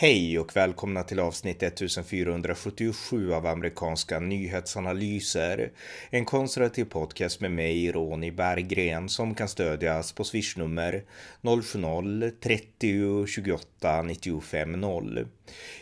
Hej och välkomna till avsnitt 1477 av amerikanska nyhetsanalyser. En konservativ podcast med mig, Ronny Berggren, som kan stödjas på swishnummer 070-30 28 95 0.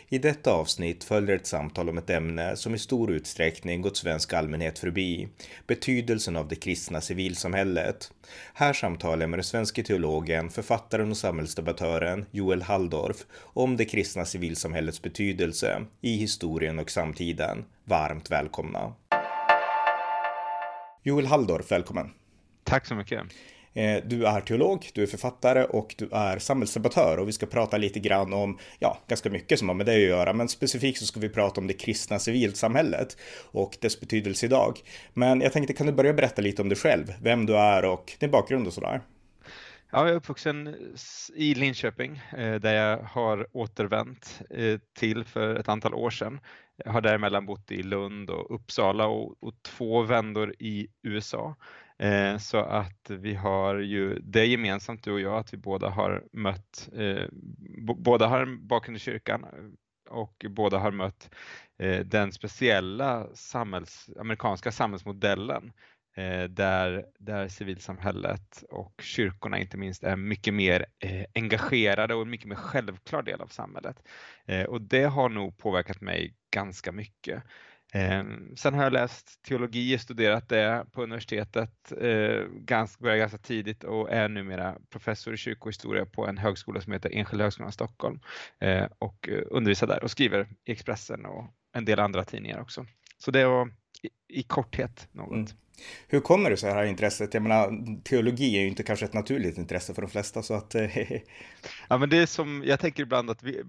I detta avsnitt följer ett samtal om ett ämne som i stor utsträckning gått svensk allmänhet förbi, betydelsen av det kristna civilsamhället. Här samtalar jag med den svenska teologen, författaren och samhällsdebattören Joel Halldorf om det kristna civilsamhällets betydelse i historien och samtiden. Varmt välkomna! Joel Halldorf, välkommen! Tack så mycket! Eh, du är teolog, du är författare och du är samhällsdebattör och vi ska prata lite grann om, ja, ganska mycket som har med det att göra, men specifikt så ska vi prata om det kristna civilsamhället och dess betydelse idag. Men jag tänkte, kan du börja berätta lite om dig själv, vem du är och din bakgrund och sådär? Ja, jag är uppvuxen i Linköping eh, där jag har återvänt eh, till för ett antal år sedan. Jag har däremellan bott i Lund och Uppsala och, och två vändor i USA. Eh, så att vi har ju det gemensamt du och jag att vi båda har mött, eh, båda har en bakgrund i kyrkan eh, och båda har mött eh, den speciella samhälls, amerikanska samhällsmodellen eh, där, där civilsamhället och kyrkorna inte minst är mycket mer eh, engagerade och en mycket mer självklar del av samhället. och det har nog påverkat mig ganska mycket. Ehm, sen har jag läst teologi och studerat det på universitetet, eh, ganska, började ganska tidigt och är numera professor i kyrkohistoria på en högskola som heter Enskilda högskolan Stockholm eh, och eh, undervisar där och skriver i Expressen och en del andra tidningar också. Så det var i, i korthet något. Mm. Hur kommer det sig det här intresset? Jag menar, teologi är ju inte kanske ett naturligt intresse för de flesta så att... Eh, ja, men det är som, jag tänker ibland att vi,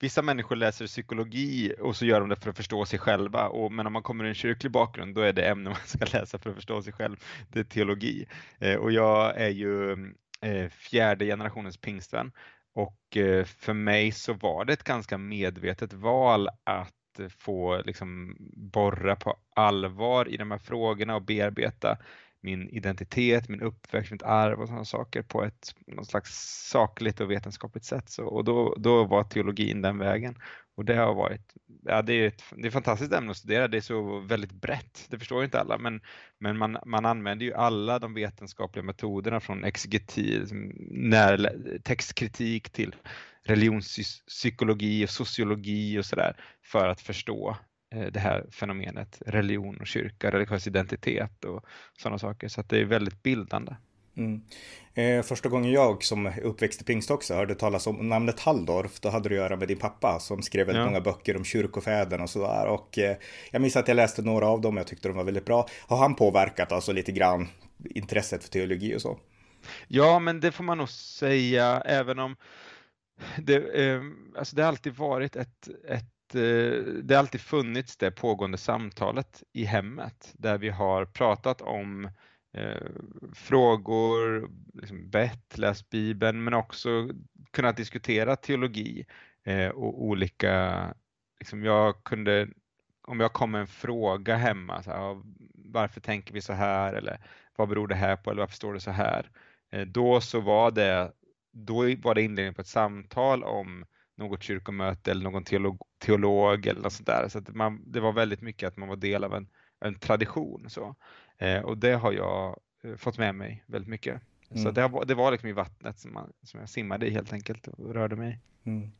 vissa människor läser psykologi och så gör de det för att förstå sig själva. Och, men om man kommer i en kyrklig bakgrund, då är det ämne man ska läsa för att förstå sig själv. Det är teologi. Eh, och jag är ju eh, fjärde generationens pingstvän. Och eh, för mig så var det ett ganska medvetet val att få liksom borra på allvar i de här frågorna och bearbeta min identitet, min uppväxt, mitt arv och sådana saker på ett någon slags sakligt och vetenskapligt sätt. Så, och då, då var teologin den vägen. Och det har varit, ja det är ett, det är ett fantastiskt ämne att studera, det är så väldigt brett, det förstår inte alla, men, men man, man använder ju alla de vetenskapliga metoderna från exegetik, liksom, när, textkritik till religionspsykologi och sociologi och sådär för att förstå det här fenomenet religion och kyrka, religiös identitet och sådana saker. Så det är väldigt bildande. Mm. Eh, första gången jag som uppväxt i pingst också hörde talas om namnet Halldorf, då hade det att göra med din pappa som skrev väldigt ja. många böcker om kyrkofäderna och sådär. Och eh, jag minns att jag läste några av dem, jag tyckte de var väldigt bra. Har han påverkat alltså lite grann intresset för teologi och så? Ja, men det får man nog säga, även om det, eh, alltså det har alltid varit ett, ett eh, Eh, det har alltid funnits det pågående samtalet i hemmet där vi har pratat om eh, frågor, liksom bett, läst Bibeln men också kunnat diskutera teologi eh, och olika, liksom jag kunde, om jag kom med en fråga hemma, så här, varför tänker vi så här eller vad beror det här på eller varför står det så här? Eh, då så var det då var det inledningen på ett samtal om något kyrkomöte eller någon teolog, teolog eller något sånt där. Så man, det var väldigt mycket att man var del av en, en tradition. Så. Eh, och det har jag eh, fått med mig väldigt mycket. Mm. Så det, det, var liksom i vattnet som, man, som jag simmade i helt enkelt och rörde mig. Mm.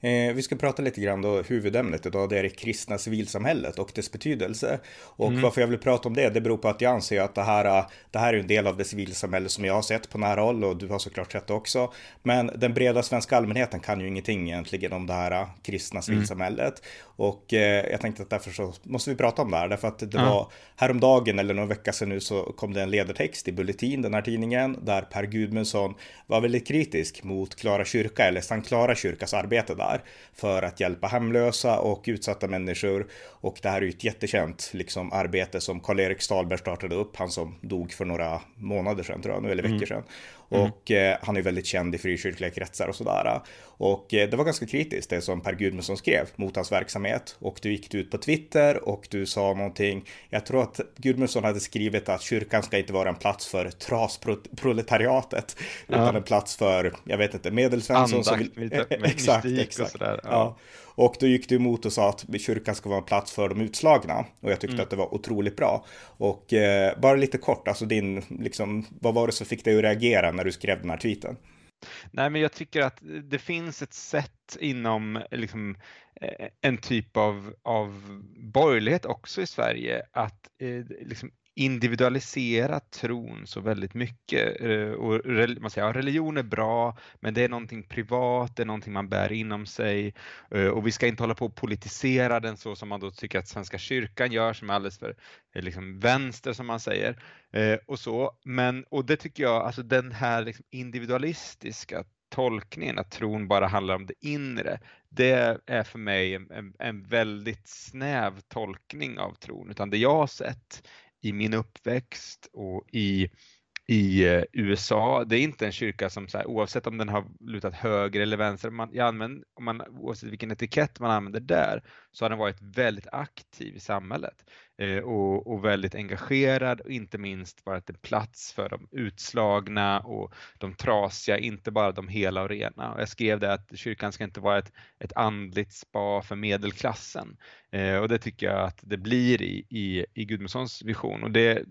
Eh, vi ska prata lite grann då huvudämnet idag, det är det kristna civilsamhället och dess betydelse. Och mm. varför jag vill prata om det, det beror på att jag anser att det här, det här är en del av det civilsamhälle som jag har sett på nära håll och du har såklart sett det också. Men den breda svenska allmänheten kan ju ingenting egentligen om det här kristna mm. civilsamhället. Mm. Och eh, jag tänkte att därför så måste vi prata om det här, därför att det ja. var häromdagen eller någon vecka sedan nu så kom det en ledartext i Bulletin, den här tidningen, där Per Gudmundsson var väldigt kritisk mot Klara kyrka eller Sankt Klara kyrkas arbete där där för att hjälpa hemlösa och utsatta människor. Och det här är ju ett jättekänt liksom, arbete som Karl-Erik Stalberg startade upp, han som dog för några månader sedan tror jag, nu eller veckor mm. sedan. Mm. Och eh, han är väldigt känd i frikyrkliga kretsar och sådär. Och eh, det var ganska kritiskt det som Per Gudmundsson skrev mot hans verksamhet. Och du gick ut på Twitter och du sa någonting. Jag tror att Gudmundsson hade skrivit att kyrkan ska inte vara en plats för trasproletariat proletariatet. Utan ja. en plats för, jag vet inte, medelsvensson som vill... exakt, exakt. Och sådär. Ja. ja. Och då gick du emot och sa att kyrkan ska vara en plats för de utslagna. Och jag tyckte mm. att det var otroligt bra. Och eh, bara lite kort, alltså din, liksom, vad var det som fick dig att reagera när du skrev den här tweeten? Nej, men jag tycker att det finns ett sätt inom liksom, eh, en typ av, av borgerlighet också i Sverige att eh, liksom individualisera tron så väldigt mycket. Eh, och man säger, ja, religion är bra, men det är någonting privat, det är någonting man bär inom sig eh, och vi ska inte hålla på och politisera den så som man då tycker att Svenska kyrkan gör, som är alldeles för eh, liksom, vänster som man säger. Och så. Men, och det tycker jag, alltså den här liksom individualistiska tolkningen att tron bara handlar om det inre, det är för mig en, en, en, väldigt snäv tolkning av tron, utan det jag har sett i min uppväxt och i, i eh, USA. Det är inte en kyrka som så här, oavsett om den har lutat höger eller vänster, man, jag använder, om man, oavsett vilken etikett man använder där, så har den varit väldigt aktiv i samhället Eh, och, och, väldigt engagerad och inte minst varit en plats för de utslagna och de trasiga, inte bara de hela och rena. Och jag skrev det att kyrkan ska inte vara ett, ett andligt spa för medelklassen eh, och det tycker jag att det blir i, i, i Gudmundssons vision. Och det,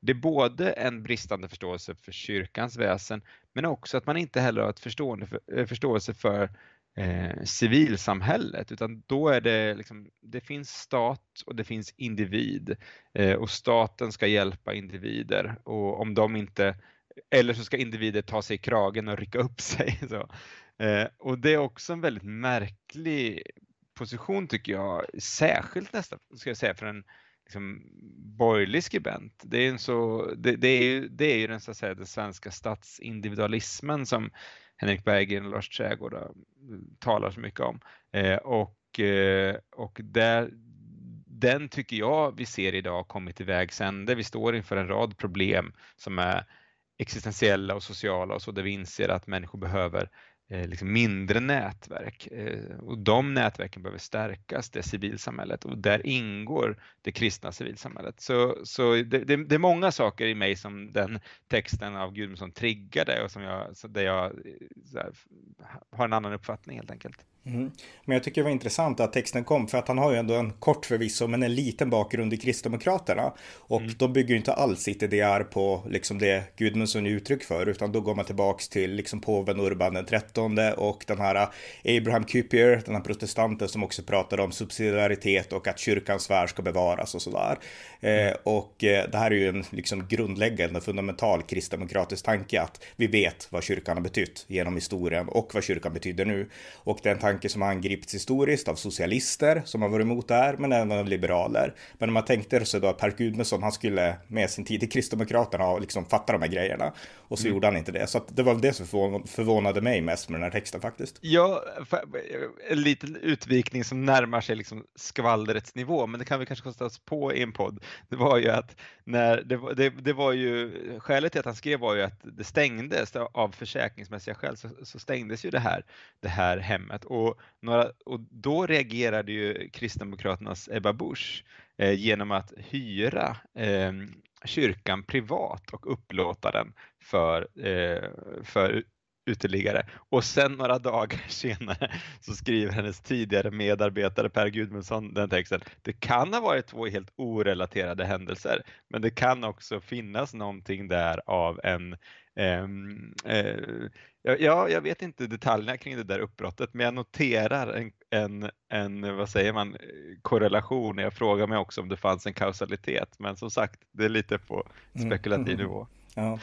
det är både en bristande förståelse för kyrkans väsen men också att man inte heller har ett för, eh, förståelse för eh, civilsamhället utan då är det liksom, det finns stat och det finns individ eh, och staten ska hjälpa individer och om de inte eller så ska individer ta sig i kragen och rycka upp sig. Så. Eh, och det är också en väldigt märklig position tycker jag, särskilt nästan ska jag säga för en liksom, borgerlig skribent. Det är, en så, det, det, är ju, det är ju den, så att säga, den svenska statsindividualismen som Henrik Berggren och Lars Trägård eh, talar så mycket om. Eh, och eh, och där, den tycker jag vi ser idag kommit till vägs ände. Vi står inför en rad problem som är existentiella och sociala och så där vi inser att människor behöver Eh, liksom mindre nätverk eh, och de nätverken behöver stärkas, det civilsamhället och där ingår det kristna civilsamhället. Så, så det, det, det är många saker i mig som den texten av Gudmundsson triggade och som jag, där jag eh, här, har en annan uppfattning helt enkelt. Mm. Men jag tycker det var intressant att texten kom för att han har ju ändå en kort förvisso men en liten bakgrund i Kristdemokraterna. Och mm. de bygger ju inte alls sitt idéer på liksom det Gudmundsson är uttryck för utan då går man tillbaks till liksom påven Urban den trettonde och den här Abraham Kuyper, den här protestanten som också pratade om subsidiaritet och att kyrkans värld ska bevaras och sådär. Mm. Eh, och eh, det här är ju en liksom grundläggande fundamental kristdemokratisk tanke att vi vet vad kyrkan har betytt genom historien och vad kyrkan betyder nu. Och den tanken tanke som har angripits historiskt av socialister som har varit emot det här, men även av liberaler. Men om man tänkte sig då att Per Gudmundsson, han skulle med sin tid i Kristdemokraterna och liksom fatta de här grejerna. Och så mm. gjorde han inte det. Så det var det som förvånade mig mest med den här texten faktiskt. Ja, en liten utvikning som närmar sig liksom skvallrets nivå, men det kan vi kanske kosta oss på i en podd. Det var ju att när det, det, det var ju skälet till att han skrev var ju att det stängdes av försäkringsmässiga skäl så, så stängdes ju det här, det här hemmet. Och några, och då reagerade ju Kristdemokraternas Ebba Busch eh, genom att hyra eh, kyrkan privat och upplåta den för, eh, för uteliggare. Och sen några dagar senare så skriver hennes tidigare medarbetare Per Gudmundsson den texten. Det kan ha varit två helt orelaterade händelser, men det kan också finnas någonting där av en Um, uh, ja, jag vet inte detaljerna kring det där uppbrottet, men jag noterar en, en, en, vad säger man, korrelation. Jag frågar mig också om det fanns en kausalitet, men som sagt, det är lite på mm, spekulativ mm. nivå. Ja.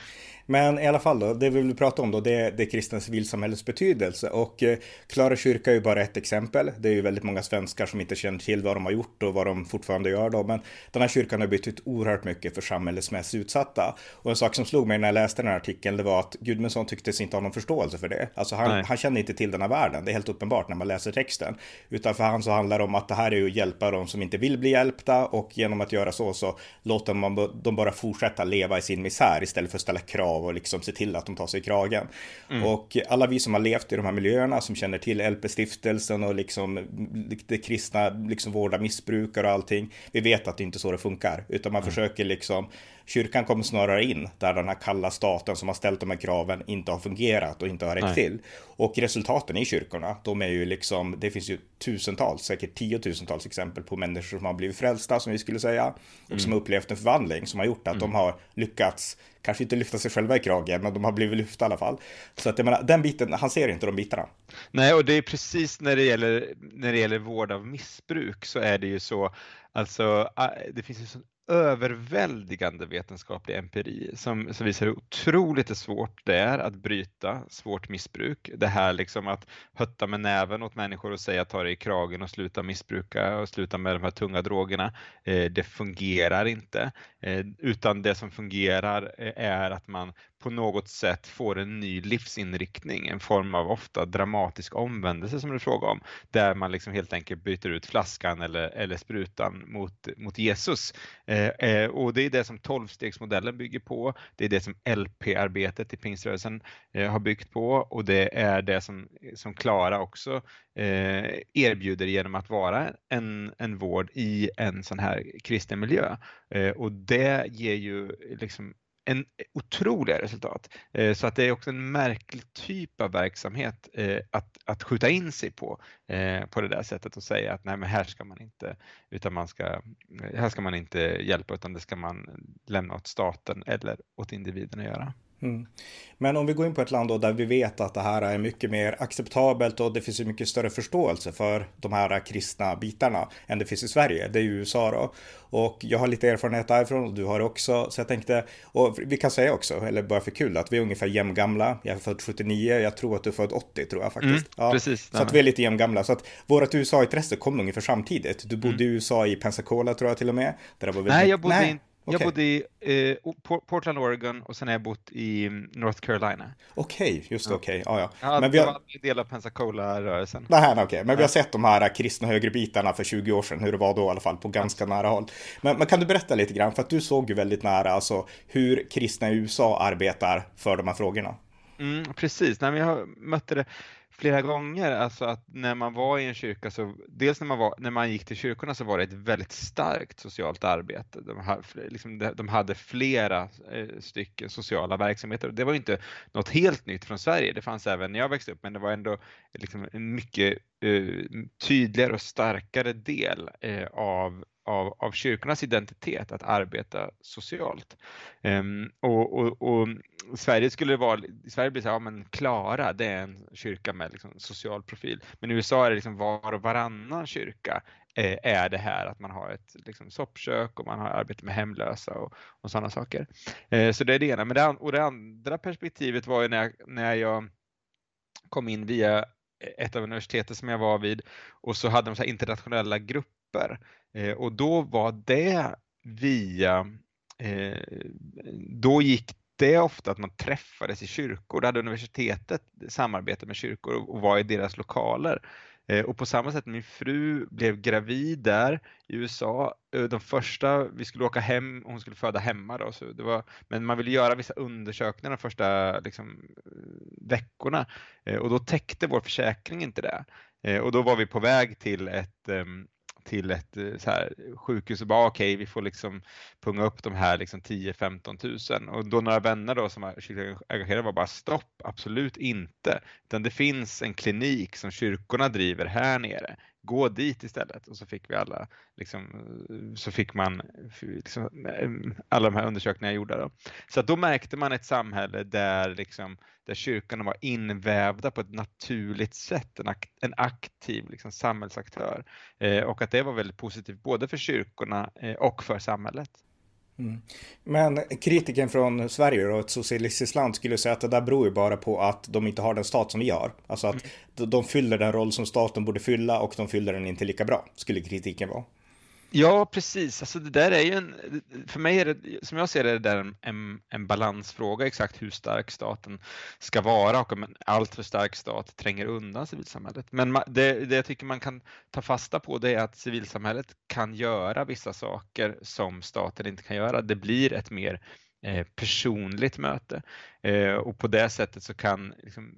Men i alla fall då, det vi vill prata om då, det är det kristna civilsamhällets betydelse. Och eh, Klara kyrka är ju bara ett exempel. Det är ju väldigt många svenskar som inte känner till vad de har gjort och vad de fortfarande gör då. Men den här kyrkan har betytt oerhört mycket för samhällets mest utsatta. Och en sak som slog mig när jag läste den här artikeln, det var att Gudmundsson tycktes inte ha någon förståelse för det. Alltså han, han känner inte till den här världen, det är helt uppenbart när man läser texten. Utan för han så handlar det om att det här är ju att hjälpa de som inte vill bli hjälpta och genom att göra så så låter man dem bara fortsätta leva i sin misär istället för att ställa krav och liksom se till att de tar sig i kragen. Mm. Och alla vi som har levt i de här miljöerna som känner till LP-stiftelsen och liksom det kristna, liksom vårda missbrukare och allting. Vi vet att det inte är så det funkar, utan man mm. försöker liksom Kyrkan kommer snarare in där den här kalla staten som har ställt de här kraven inte har fungerat och inte har räckt Nej. till. Och resultaten i kyrkorna, de är ju liksom, det finns ju tusentals, säkert tiotusentals exempel på människor som har blivit frälsta som vi skulle säga och mm. som har upplevt en förvandling som har gjort att mm. de har lyckats kanske inte lyfta sig själva i kragen, men de har blivit lyfta i alla fall. Så att jag menar, den biten, han ser inte de bitarna. Nej, och det är precis när det gäller, när det gäller vård av missbruk så är det ju så, alltså det finns ju så överväldigande vetenskaplig empiri som, som visar hur otroligt svårt det är att bryta svårt missbruk. Det här liksom att hötta med näven åt människor och säga ta dig i kragen och sluta missbruka och sluta med de här tunga drogerna. Eh, det fungerar inte, Eh, utan det som fungerar eh, är att man på något sätt får en ny livsinriktning, en form av ofta dramatisk omvändelse som det är fråga om, där man liksom helt enkelt byter ut flaskan eller, eller sprutan mot, mot Jesus. Eh, eh och det är det som tolvstegsmodellen bygger på, det är det som LP-arbetet i pingströrelsen eh, har byggt på och det är det som, som Klara också eh, erbjuder genom att vara en, en vård i en sån här kristen miljö. Eh, och det ger ju liksom en otroliga resultat. Eh, så att det är också en märklig typ av verksamhet eh, att, att skjuta in sig på, eh, på det där sättet och säga att nej men här ska man inte, utan man ska, här ska man inte hjälpa utan det ska man lämna åt staten eller åt individen att göra. Mm. Men om vi går in på ett land då där vi vet att det här är mycket mer acceptabelt och det finns ju mycket större förståelse för de här kristna bitarna än det finns i Sverige. Det är ju USA då. Och jag har lite erfarenhet därifrån och du har också. Så jag tänkte, och vi kan säga också, eller bara för kul, att vi är ungefär jämngamla. Jag är född 79, jag tror att du är född 80 tror jag faktiskt. Mm, ja, precis. Så att vi är lite jämngamla. Så att vårt USA-intresse kom ungefär samtidigt. Du bodde mm. i USA i Pensacola tror jag till och med. Där var väldigt... Nej, jag bodde Nej. inte Okay. Jag bodde i eh, Portland, Oregon och sen har jag bott i mm, North Carolina. Okej, okay, just det, okej. Okay. Ja, ja. Men vi har... Jag del av Pensacola-rörelsen. Nej, okej. Okay. Men vi har sett de här kristna högerbitarna för 20 år sedan, hur det var då i alla fall, på ganska nära håll. Men, men, kan du berätta lite grann, för att du såg ju väldigt nära, alltså hur kristna i USA arbetar för de här frågorna. Mm, precis, Nej, men jag mötte det flera gånger, alltså att när man var i en kyrka så, dels när man, var, när man gick till kyrkorna så var det ett väldigt starkt socialt arbete. De, hade, liksom, de hade flera eh, stycken sociala verksamheter. Det var inte något helt nytt från Sverige, det fanns även när jag växte upp, men det var ändå liksom en mycket eh, tydligare och starkare del eh, av av, av kyrkornas identitet att arbeta socialt. Um, och, och, och, Sverige skulle vara, Sverige blir så här, ja men Klara, det är en kyrka med liksom social profil. Men i USA är det liksom var och varannan kyrka eh, är det här att man har ett liksom, soppkök och man har arbete med hemlösa och, och sådana saker. Eh, så det är det ena. Men det, och det andra perspektivet var ju när jag, när jag kom in via ett av universiteten som jag var vid och så hade de så internationella grupper Eh, och då var det via, eh, då gick det ofta att man träffades i kyrkor. Då hade universitetet samarbete med kyrkor och var i deras lokaler. Eh, och på samma sätt, min fru blev gravid där i USA. Eh, de första, vi skulle åka hem hon skulle föda hemma då, så det var, men man ville göra vissa undersökningar de första liksom, veckorna eh, och då täckte vår försäkring inte det. Och då var vi på väg till ett ehm, till ett eh, så här, sjukhus och bara okej, okay, vi får liksom punga upp de här liksom 10-15 tusen. Och då några vänner då som var engagerade var bara stopp, absolut inte, utan det finns en klinik som kyrkorna driver här nere gå dit istället och så fick vi alla, liksom, så fick man liksom, alla de här undersökningarna gjorda. Då. Så att då märkte man ett samhälle där, liksom, där kyrkan var invävda på ett naturligt sätt, en, akt, en aktiv liksom, samhällsaktör eh, och att det var väldigt positivt både för kyrkorna eh, och för samhället. Mm. Men kritiken från Sverige och ett socialistiskt land skulle säga att det där beror ju bara på att de inte har den stat som vi har. Alltså att mm. de fyller den roll som staten borde fylla och de fyller den inte lika bra, skulle kritiken vara. Ja, precis. Alltså det där är ju en, för mig är det, som jag ser det, är det där en, en balansfråga exakt hur stark staten ska vara och om en alltför stark stat tränger undan civilsamhället. Men det, det jag tycker man kan ta fasta på det är att civilsamhället kan göra vissa saker som staten inte kan göra. Det blir ett mer eh, personligt möte eh, och på det sättet så kan liksom,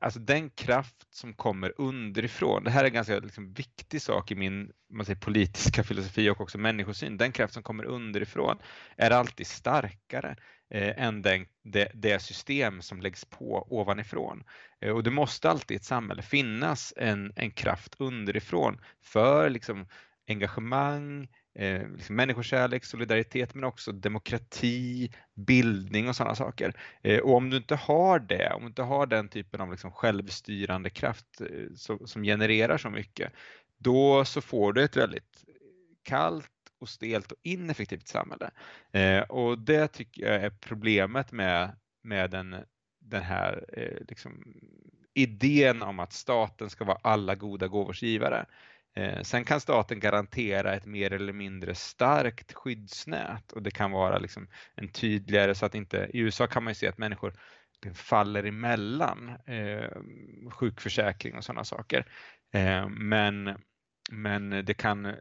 alltså den kraft som kommer underifrån, det här är en ganska liksom, viktig sak i min man säger, politiska filosofi och också människosyn, den kraft som kommer underifrån är alltid starkare eh, än den, det, det, system som läggs på ovanifrån. Eh, och det måste alltid i ett samhälle finnas en, en kraft underifrån för liksom, engagemang, eh, liksom människokärlek, solidaritet men också demokrati, bildning och sådana saker. Eh, och om du inte har det, om du inte har den typen av liksom självstyrande kraft eh, som, som genererar så mycket, då så får du ett väldigt kallt och stelt och ineffektivt samhälle. Eh, och det tycker jag är problemet med, med den, den här eh, liksom, idén om att staten ska vara alla goda gåvors givare. Eh, sen kan staten garantera ett mer eller mindre starkt skyddsnät och det kan vara liksom en tydligare så att inte, i USA kan man ju se att människor faller emellan eh, sjukförsäkring och sådana saker. Eh, men, men det kan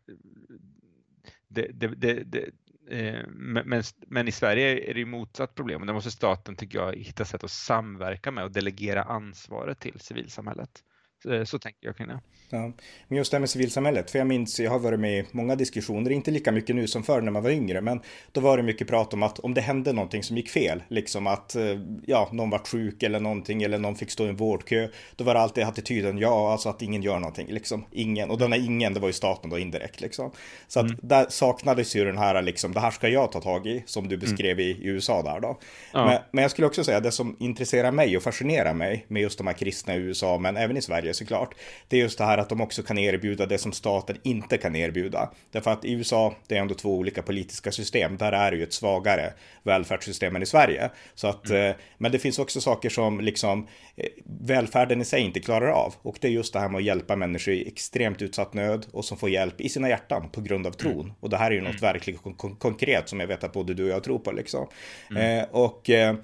det, det, det, eh, men, men, i Sverige är det ju motsatt problem och där måste staten, tycker jag, hitta sätt att samverka med och delegera ansvaret till civilsamhället. Så, eh, så tänker jag kring det. Ja. Men just det här med civilsamhället, för jag minns, jag har varit med i många diskussioner, inte lika mycket nu som förr när man var yngre, men då var det mycket prat om att om det hände någonting som gick fel, liksom att eh, ja, någon var sjuk eller någonting eller någon fick stå i en vårdkö, då var det alltid attityden ja, alltså att ingen gör någonting, liksom ingen. Och den är ingen, det var ju staten då indirekt liksom. Så att mm. där saknades ju den här liksom, det här ska jag ta tag i, som du beskrev mm. i USA där då. Ja. Men, men jag skulle också säga det som intresserar mig och fascinerar mig med just de här kristna i USA, men även i Sverige såklart, det är just det här att de också kan erbjuda det som staten inte kan erbjuda. Därför att i USA, det är ändå två olika politiska system, där är det ju ett svagare välfärdssystem än i Sverige. Så att, mm. Eh, men det finns också saker som liksom eh, välfärden i sig inte klarar av. Och det är just det här med att hjälpa människor i extremt utsatt nöd och som får hjälp i sina hjärtan på grund av tron. Mm. Och det här är ju något mm. verkligen kon konkret som jag vet att både du och jag tror på liksom. Mm. Eh, och Eh,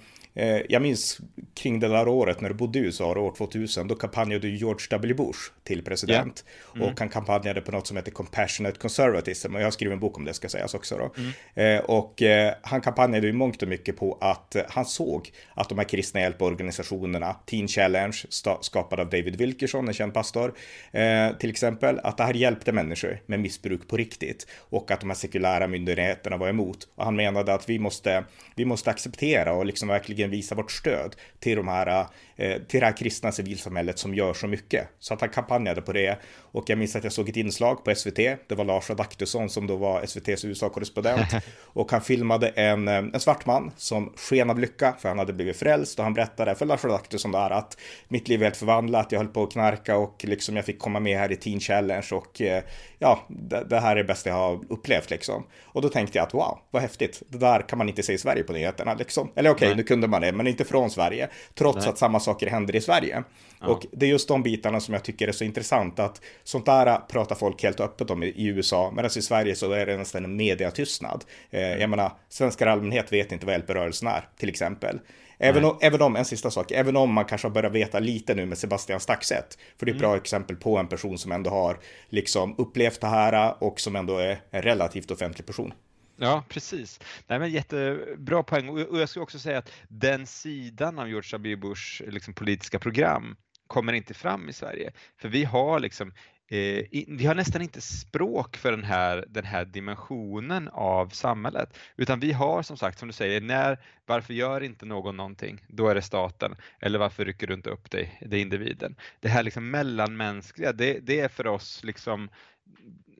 jag minns kring det där året när du bodde i USA, år 2000, då kampanjade George W. Bush till president. Yeah. Mm. Och han kampanjade på något som heter Compassionate Conservatism. Och jag har skrivit en bok om det ska sägas också då. Mm. Eh, och eh, han kampanjade i mångt och mycket på att han såg att de här kristna hjälporganisationerna, Teen Challenge, skapad av David Wilkerson, en känd pastor, till exempel, att det här hjälpte människor med missbruk på riktigt. Och att de här sekulära myndigheterna var emot. Och han menade att vi måste, vi måste acceptera och liksom verkligen verkligen visa vårt stöd till, de här, äh, till det här kristna civilsamhället som gör så mycket. Så att han kampanjade på det. Och jag minns att jag såg ett inslag på SVT. Det var Lars Adaktusson som då var SVTs USA-korrespondent. och han filmade en, eh, en svart man som sken av lycka för han hade blivit frälst. Och han berättade för Lars Adaktusson där att mitt liv är helt förvandlat. Jag höll på att knarka och liksom jag fick komma med här i Teen Challenge. Och eh, ja, det, det här är det bästa jag har upplevt liksom. Och då tänkte jag att wow, vad häftigt. Det där kan man inte se i Sverige på nyheterna liksom. Eller okej, okay, nu kunde man det, men inte från Sverige. Trots Nej. att samma saker händer i Sverige. Ja. Och det är just de bitarna som jag tycker är så intressant att sånt där pratar folk helt öppet om i USA, medan i Sverige så är det nästan en mediatystnad. Eh, jag menar, svenskar allmänhet vet inte vad hjälprörelsen är, till exempel. Även om, även om, en sista sak, även om man kanske har börjat veta lite nu med Sebastian Staxet, för det är ett mm. bra exempel på en person som ändå har liksom upplevt det här och som ändå är en relativt offentlig person. Ja, precis. Nej, men jättebra poäng. Och jag skulle också säga att den sidan av George W. Bush liksom, politiska program kommer inte fram i Sverige. För vi har liksom eh, vi har nästan inte språk för den här, den här dimensionen av samhället. Utan vi har som sagt, som du säger, när, varför gör inte någon någonting? Då är det staten. Eller varför rycker du inte upp dig? Det är individen. Det här liksom mellanmänskliga, det, det är för oss liksom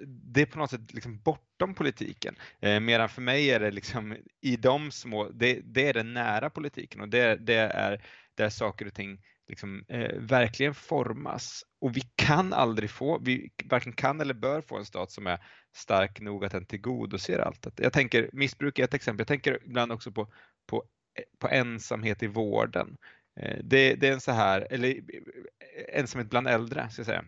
det är på något sätt liksom bortom politiken. Eh, medan för mig är det liksom i de små, det, det är den nära politiken och det, det är där saker och ting liksom, eh, verkligen formas. Och vi kan aldrig få, vi varken kan eller bör få en stat som är stark nog att den tillgodoser allt. Jag tänker, missbruk är ett exempel, jag tänker ibland också på, på, på ensamhet i vården. Eh, det, det, är en så här, eller eh, ensamhet bland äldre, ska jag säga.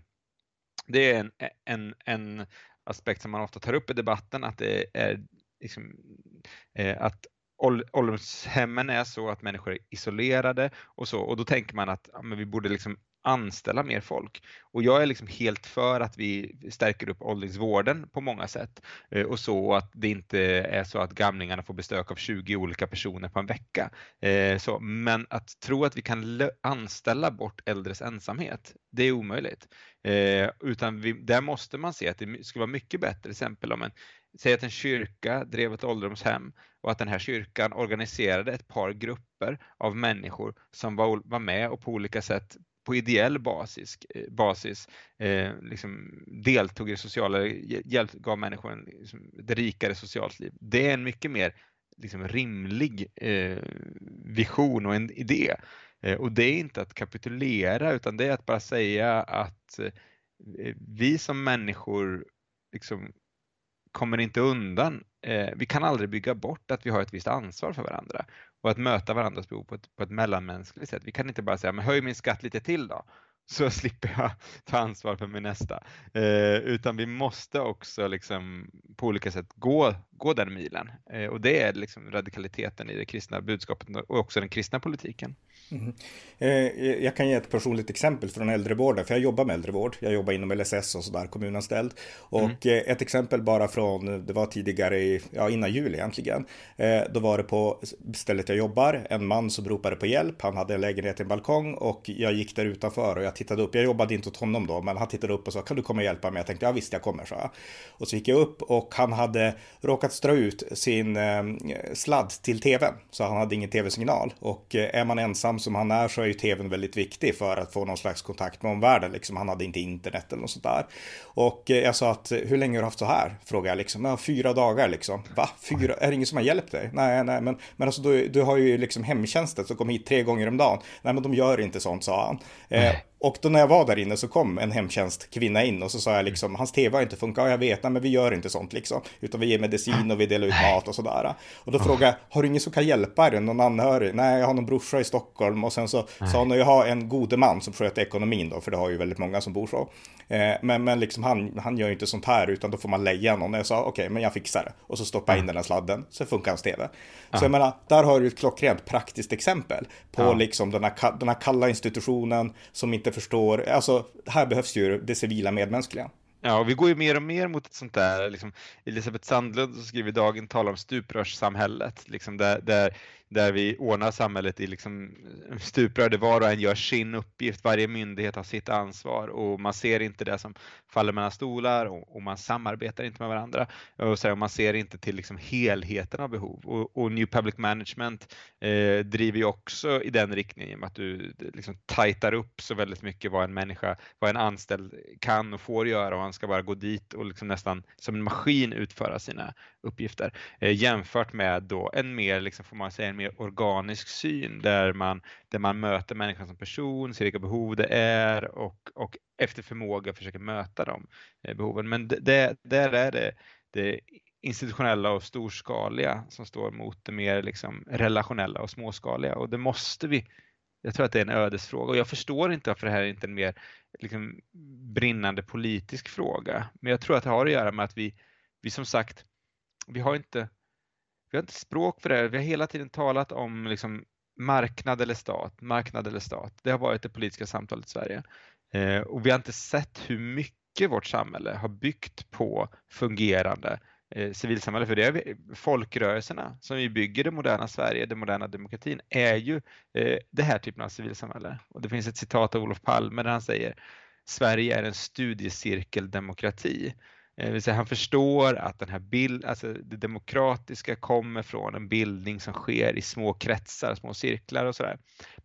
Det är en, e, en, en aspekt som man ofta tar upp i debatten, att det är liksom, eh, att ålderdomshemmen är så att människor är isolerade och så och då tänker man att ja, men vi borde liksom anställa mer folk. Och jag är liksom helt för att vi stärker upp åldringsvården på många sätt eh, och så att det inte är så att gamlingarna får bestök av 20 olika personer på en vecka. Eh, så, men att tro att vi kan anställa bort äldres ensamhet, det är omöjligt. Eh, utan vi, där måste man se att det skulle vara mycket bättre, till exempel om en Säg att en kyrka drev ett ålderdomshem och att den här kyrkan organiserade ett par grupper av människor som var, var med och på olika sätt på ideell basis, eh, basis eh, liksom deltog i det sociala, hjälp, gav människor en, liksom, ett rikare socialt liv. Det är en mycket mer liksom, rimlig eh, vision och en idé. Eh, och det är inte att kapitulera utan det är att bara säga att eh, vi som människor liksom, kommer inte undan. Eh, vi kan aldrig bygga bort att vi har ett visst ansvar för varandra och att möta varandras behov på ett, på ett mellanmänskligt sätt. Vi kan inte bara säga, men höj min skatt lite till då så slipper jag ta ansvar för min nästa. Eh, utan vi måste också liksom på olika sätt gå, gå den milen. Eh, och det är liksom radikaliteten i det kristna budskapet och också den kristna politiken. Mm. Jag kan ge ett personligt exempel från äldrevården, för jag jobbar med äldrevård. Jag jobbar inom LSS och sådär, kommunanställd. Och mm. ett exempel bara från, det var tidigare, i, ja innan jul egentligen. Då var det på stället jag jobbar, en man som ropade på hjälp. Han hade en lägenhet i en balkong och jag gick där utanför och jag tittade upp. Jag jobbade inte åt honom då, men han tittade upp och sa, kan du komma och hjälpa mig? Jag tänkte, ja visst jag kommer, så jag. Och så gick jag upp och han hade råkat strö ut sin eh, sladd till tvn, så han hade ingen tv-signal. Och eh, är man ensam som han är så är ju tvn väldigt viktig för att få någon slags kontakt med omvärlden. Liksom. Han hade inte internet eller något sånt där. Och eh, jag sa att, hur länge har du haft så här? Frågade jag liksom. Ja, fyra dagar liksom. Va? Fyra? Är det ingen som har hjälpt dig? Nej, nej, men, men alltså du, du har ju liksom hemtjänsten som kommer hit tre gånger om dagen. Nej, men de gör inte sånt, sa han. Eh, och då när jag var där inne så kom en hemtjänstkvinna in och så sa jag liksom, hans tv har inte funkat, ja, jag vet, nej, men vi gör inte sånt liksom, utan vi ger medicin och vi delar ut mat och sådär. Och då frågade jag, har du ingen som kan hjälpa dig, någon anhörig? Nej, jag har någon brorsa i Stockholm och sen så sa hon, jag har en gode man som sköter ekonomin då, för det har ju väldigt många som bor så. Eh, men, men liksom han, han gör ju inte sånt här, utan då får man leja någon. Och jag sa, okej, okay, men jag fixar det. Och så stoppar jag in den här sladden, så funkar hans tv. Så jag menar, där har du ett klockrent praktiskt exempel på ja. liksom den här, den här kalla institutionen som inte förstår, alltså här behövs ju det civila medmänskliga. Ja, och vi går ju mer och mer mot ett sånt där, liksom, Elisabeth Sandlund som skriver i Dagen talar om stuprörssamhället, liksom där, där där vi ordnar samhället i liksom eh, stuprör där var och en gör sin uppgift, varje myndighet har sitt ansvar och man ser inte det som faller mellan stolar och, och man samarbetar inte med varandra. Och så, man ser inte till liksom helheten av behov. Och, och New Public Management eh, driver ju också i den riktningen genom att du liksom tajtar upp så väldigt mycket vad en människa, vad en anställd kan och får göra. Och han ska bara gå dit och liksom nästan som en maskin utföra sina uppgifter eh, jämfört med då en mer, liksom, får man säga, en mer organisk syn där man, där man möter människan som person, ser vilka behov det är och, och efter förmåga försöker möta de eh, behoven. Men det, där är det, det institutionella och storskaliga som står mot det mer liksom relationella och småskaliga och det måste vi jag tror att det är en ödesfråga och jag förstår inte varför det här är inte en mer liksom, brinnande politisk fråga. Men jag tror att det har att göra med att vi, vi som sagt, vi har inte vi har inte språk för det. Vi har hela tiden talat om liksom, marknad eller stat, marknad eller stat. Det har varit det politiska samtalet i Sverige. Eh, och vi har inte sett hur mycket vårt samhälle har byggt på fungerande eh, civilsamhälle. För det är vi, folkrörelserna som vi bygger det moderna Sverige, den moderna demokratin, är ju eh, det här typen av civilsamhälle. Och det finns ett citat av Olof Palme där han säger Sverige är en studiecirkeldemokrati. Eh, det vill säga han förstår att den här bild, alltså det demokratiska kommer från en bildning som sker i små kretsar, små cirklar och sådär.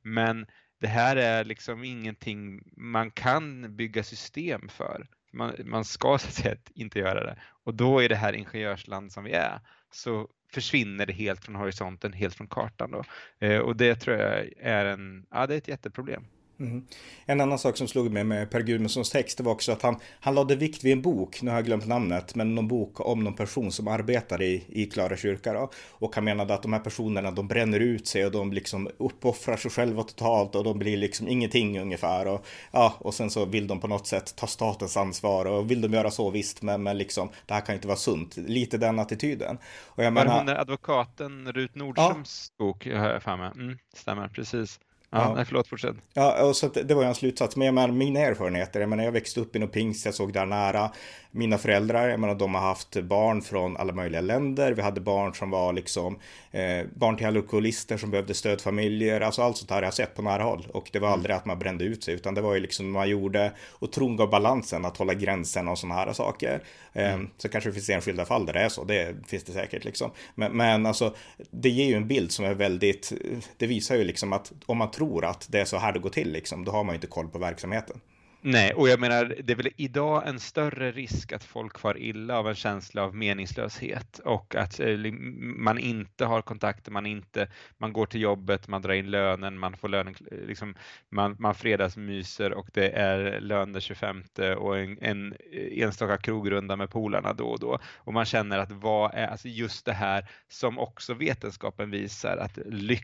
Men det här är liksom ingenting man kan bygga system för. Man, man ska så att säga inte göra det. Och då är det här ingenjörsland som vi är så försvinner det helt från horisonten, helt från kartan. Då. Eh, och det tror jag är, en, ja, det är ett jätteproblem. Mm. En annan sak som slog mig med Per Gudmundssons text var också att han, han lade vikt vid en bok, nu har jag glömt namnet, men någon bok om någon person som arbetar i, i Klara kyrka. Då. Och han menade att de här personerna de bränner ut sig och de liksom uppoffrar sig själva totalt och de blir liksom ingenting ungefär. Och, ja, och sen så vill de på något sätt ta statens ansvar och vill de göra så visst, men, men liksom det här kan inte vara sunt. Lite den attityden. Och jag menar, hon är advokaten Rut Nordströms ja. bok, har jag för mig. Mm, stämmer, precis. Ja, ja. Nej, förlåt, fortsätt. Ja, och så det var ju en slutsats. Men jag menar, mina erfarenheter, jag menar, jag växte upp i något pingst, jag såg där nära. Mina föräldrar, jag menar, de har haft barn från alla möjliga länder. Vi hade barn som var liksom, eh, barn till alkoholister som behövde stödfamiljer. Alltså allt sånt här har jag sett på nära håll. Och det var aldrig att man brände ut sig, utan det var ju liksom man gjorde och tron gav balansen att hålla gränsen och sådana här saker. Eh, mm. Så kanske det finns enskilda fall där det är så, det finns det säkert liksom. Men, men alltså, det ger ju en bild som är väldigt, det visar ju liksom att om man tror att det är så här det går till, liksom, då har man ju inte koll på verksamheten. Nej, och jag menar, det är väl idag en större risk att folk far illa av en känsla av meningslöshet och att eh, man inte har kontakter, man inte, man går till jobbet, man drar in lönen, man får lönen, eh, liksom, man, man fredagsmyser och det är lön den 25 och en, en eh, enstaka krogrunda med polarna då och då. Och man känner att vad är, alltså just det här som också vetenskapen visar att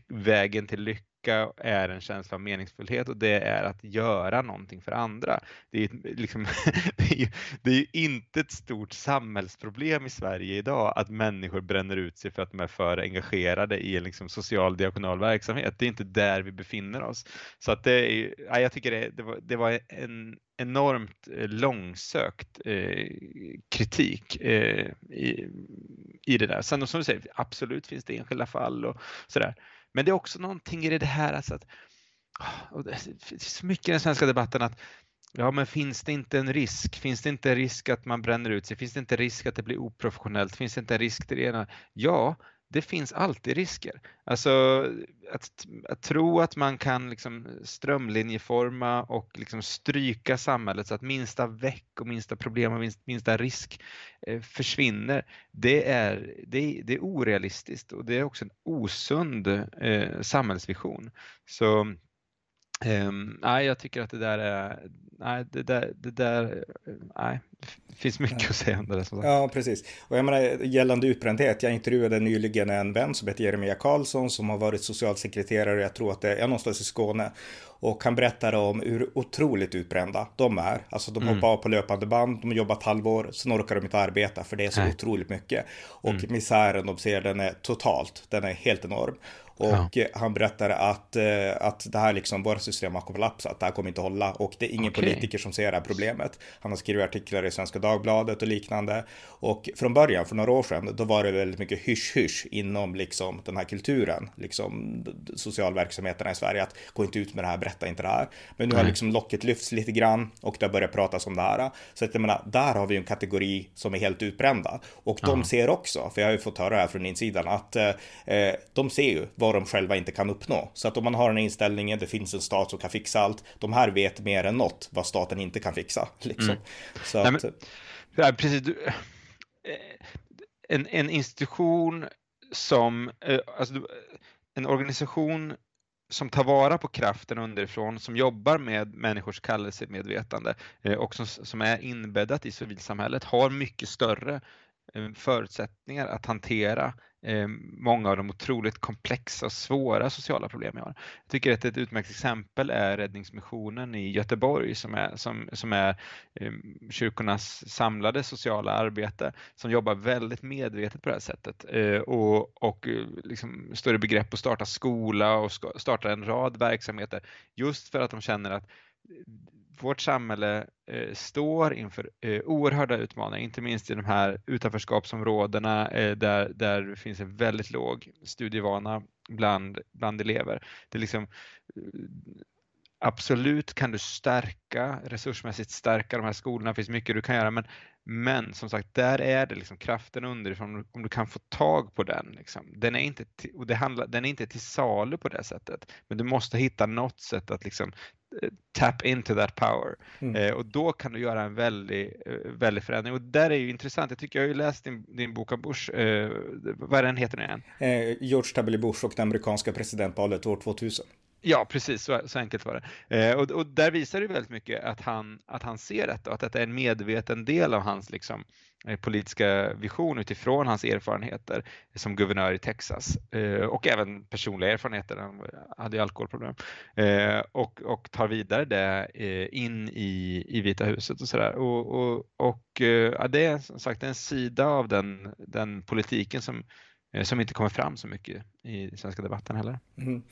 vägen till lycka lycka är en känsla av meningsfullhet och det är att göra någonting för andra. Det är, liksom, det är, det är inte ett stort samhällsproblem i Sverige idag att människor bränner ut sig för att de är för engagerade i en liksom social diakonal verksamhet. Det är inte där vi befinner oss. Så att det är, ja, jag tycker det, det, var, det var en enormt eh, långsökt eh, kritik eh, i, i det där. Sen som du säger, absolut finns det enskilda fall och sådär. Men det är också någonting i det här alltså att och det finns så mycket i den svenska debatten att ja, men finns det inte en risk? Finns det inte en risk att man bränner ut sig? Finns det inte risk att det blir oprofessionellt? Finns det inte en risk till det ena? Ja, det finns alltid risker. Alltså att, att tro att man kan liksom strömlinjeforma och liksom stryka samhället så att minsta väck och minsta problem och minsta, minsta risk eh, försvinner, det är, det, det, är orealistiskt och det är också en osund eh, samhällsvision. Så Um, nej, jag tycker att det där är, nej, det där, det där, nej, det finns mycket att säga om det. Som sagt. Ja, precis. Och jag menar, gällande utbrändhet, jag intervjuade nyligen en vän som heter Jeremia Karlsson som har varit socialsekreterare, jag tror att det är någonstans i Skåne. Och han berättade om hur otroligt utbrända de är. Alltså de mm. hoppar av på löpande band, de har jobbat halvår, sen orkar de inte arbeta för det är så Nej. otroligt mycket. Och mm. misären de ser, den är totalt, den är helt enorm. Och ja. han berättade att, eh, att det här liksom, våra system har kollapsat, det här kommer inte hålla och det är ingen okay. politiker som ser det här problemet. Han har skrivit artiklar i Svenska Dagbladet och liknande. Och från början, för några år sedan, då var det väldigt mycket hysch-hysch inom liksom den här kulturen, liksom socialverksamheterna i Sverige, att gå inte ut med det här, berätta inte det här. Men nu har liksom locket lyfts lite grann och det har börjat pratas om det här. Så att jag menar, där har vi en kategori som är helt utbrända. Och de ser också, för jag har ju fått höra här från insidan, att eh, eh de ser ju vad de själva inte kan uppnå. Så att om man har den inställningen, det finns en stat som kan fixa allt. De här vet mer än något vad staten inte kan fixa. Liksom. Mm. Så Nej, men, ja, precis. Du, eh, en, en institution som, eh, alltså, en organisation som tar vara på kraften underifrån, som jobbar med människors kallelsemedvetande eh, och som, som är inbäddat i civilsamhället har mycket större förutsättningar att hantera Eh, många av de otroligt komplexa och svåra sociala problem vi har. Jag tycker att ett utmärkt exempel är Räddningsmissionen i Göteborg som är, som, som är eh, kyrkornas samlade sociala arbete som jobbar väldigt medvetet på det här sättet eh, och, och liksom står i begrepp att starta skola och starta en rad verksamheter just för att de känner att vårt samhälle eh, står inför eh, oerhörda utmaningar, inte minst i de här utanförskapsområdena eh, där, där det finns en väldigt låg studievana bland, bland elever. Det är liksom, eh, absolut kan du stärka, resursmässigt stärka de här skolorna, det finns mycket du kan göra, men, men som sagt, där är det liksom kraften underifrån, om du kan få tag på den. Liksom. Den, är inte till, och det handlar, den är inte till salu på det sättet, men du måste hitta något sätt att liksom eh, tap into that power. Mm. Eh, och då kan du göra en väldig, eh, väldig förändring. Och där är ju intressant, jag tycker jag har ju läst din, din bok om Bush, eh, vad är den heter nu igen? Eh, George W. Bush och det amerikanska presidentvalet år 2000. Ja, precis så, så enkelt var det. Eh, och, och, där visar det väldigt mycket att han, att han ser detta och att detta är en medveten del av hans liksom, eh, politiska vision utifrån hans erfarenheter som guvernör i Texas eh, och även personliga erfarenheter. Han hade ju alkoholproblem eh, och, och tar vidare det eh, in i, i Vita huset och sådär. Och, och, och eh, ja, det är som sagt en sida av den, den politiken som som inte kommer fram så mycket i svenska debatten heller. Mm.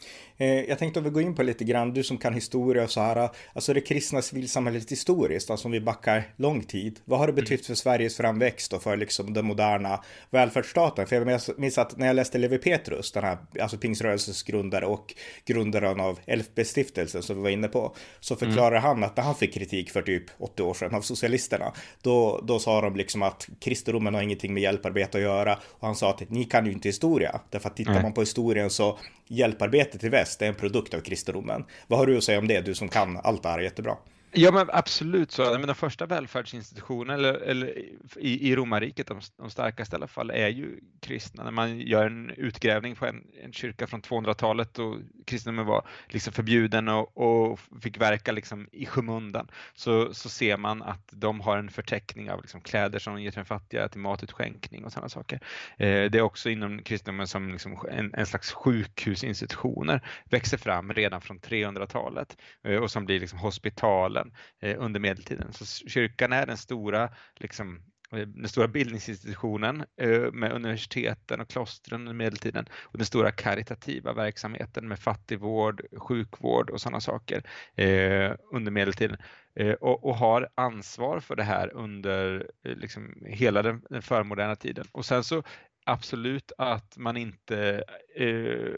Jag tänkte om vi går in på lite grann, du som kan historia och så här, alltså det kristna civilsamhället historiskt, alltså om vi backar lång tid. Vad har det betytt mm. för Sveriges framväxt och för liksom den moderna välfärdsstaten? För jag minns att när jag läste Levi Petrus, den här, alltså pingströrelsens grundare och grundaren av LFB-stiftelsen som vi var inne på, så förklarar mm. han att när han fick kritik för typ 80 år sedan av socialisterna, då, då sa de liksom att kristendomen har ingenting med hjälparbete att göra och han sa att ni kan ju inte historia, därför att tittar mm. man på historien så hjälparbetet i väst är en produkt av kristendomen. Vad har du att säga om det, du som kan allt det här jättebra? Ja men absolut så. Men de första välfärdsinstitutionerna eller, eller i, i romarriket, de, de starkaste i alla fall, är ju kristna. När man gör en utgrävning på en, en kyrka från 200-talet och kristendomen var liksom förbjuden och, och, fick verka liksom i skymundan så, så ser man att de har en förteckning av liksom kläder som de ger till den fattiga, till matutskänkning och sådana saker. Eh, det är också inom kristendomen som liksom en, en slags sjukhusinstitutioner växer fram redan från 300-talet eh, och som blir liksom hospitalen kyrkan eh, under medeltiden. Så kyrkan är den stora, liksom, eh, den stora bildningsinstitutionen eh, med universiteten och klostren under medeltiden och den stora karitativa verksamheten med fattigvård, sjukvård och sådana saker eh, under medeltiden eh, och, och, har ansvar för det här under liksom hela den, den förmoderna tiden. Och sen så absolut att man inte eh,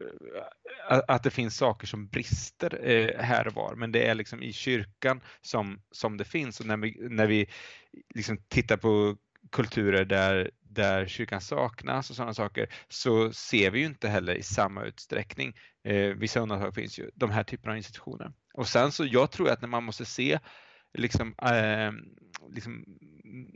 att det finns saker som brister eh, här och var, men det är liksom i kyrkan som, som det finns. Och när vi, när vi liksom tittar på kulturer där, där kyrkan saknas och sådana saker så ser vi ju inte heller i samma utsträckning, eh, vissa undantag finns ju, de här typerna av institutioner. Och sen så jag tror att när man måste se liksom, eh, liksom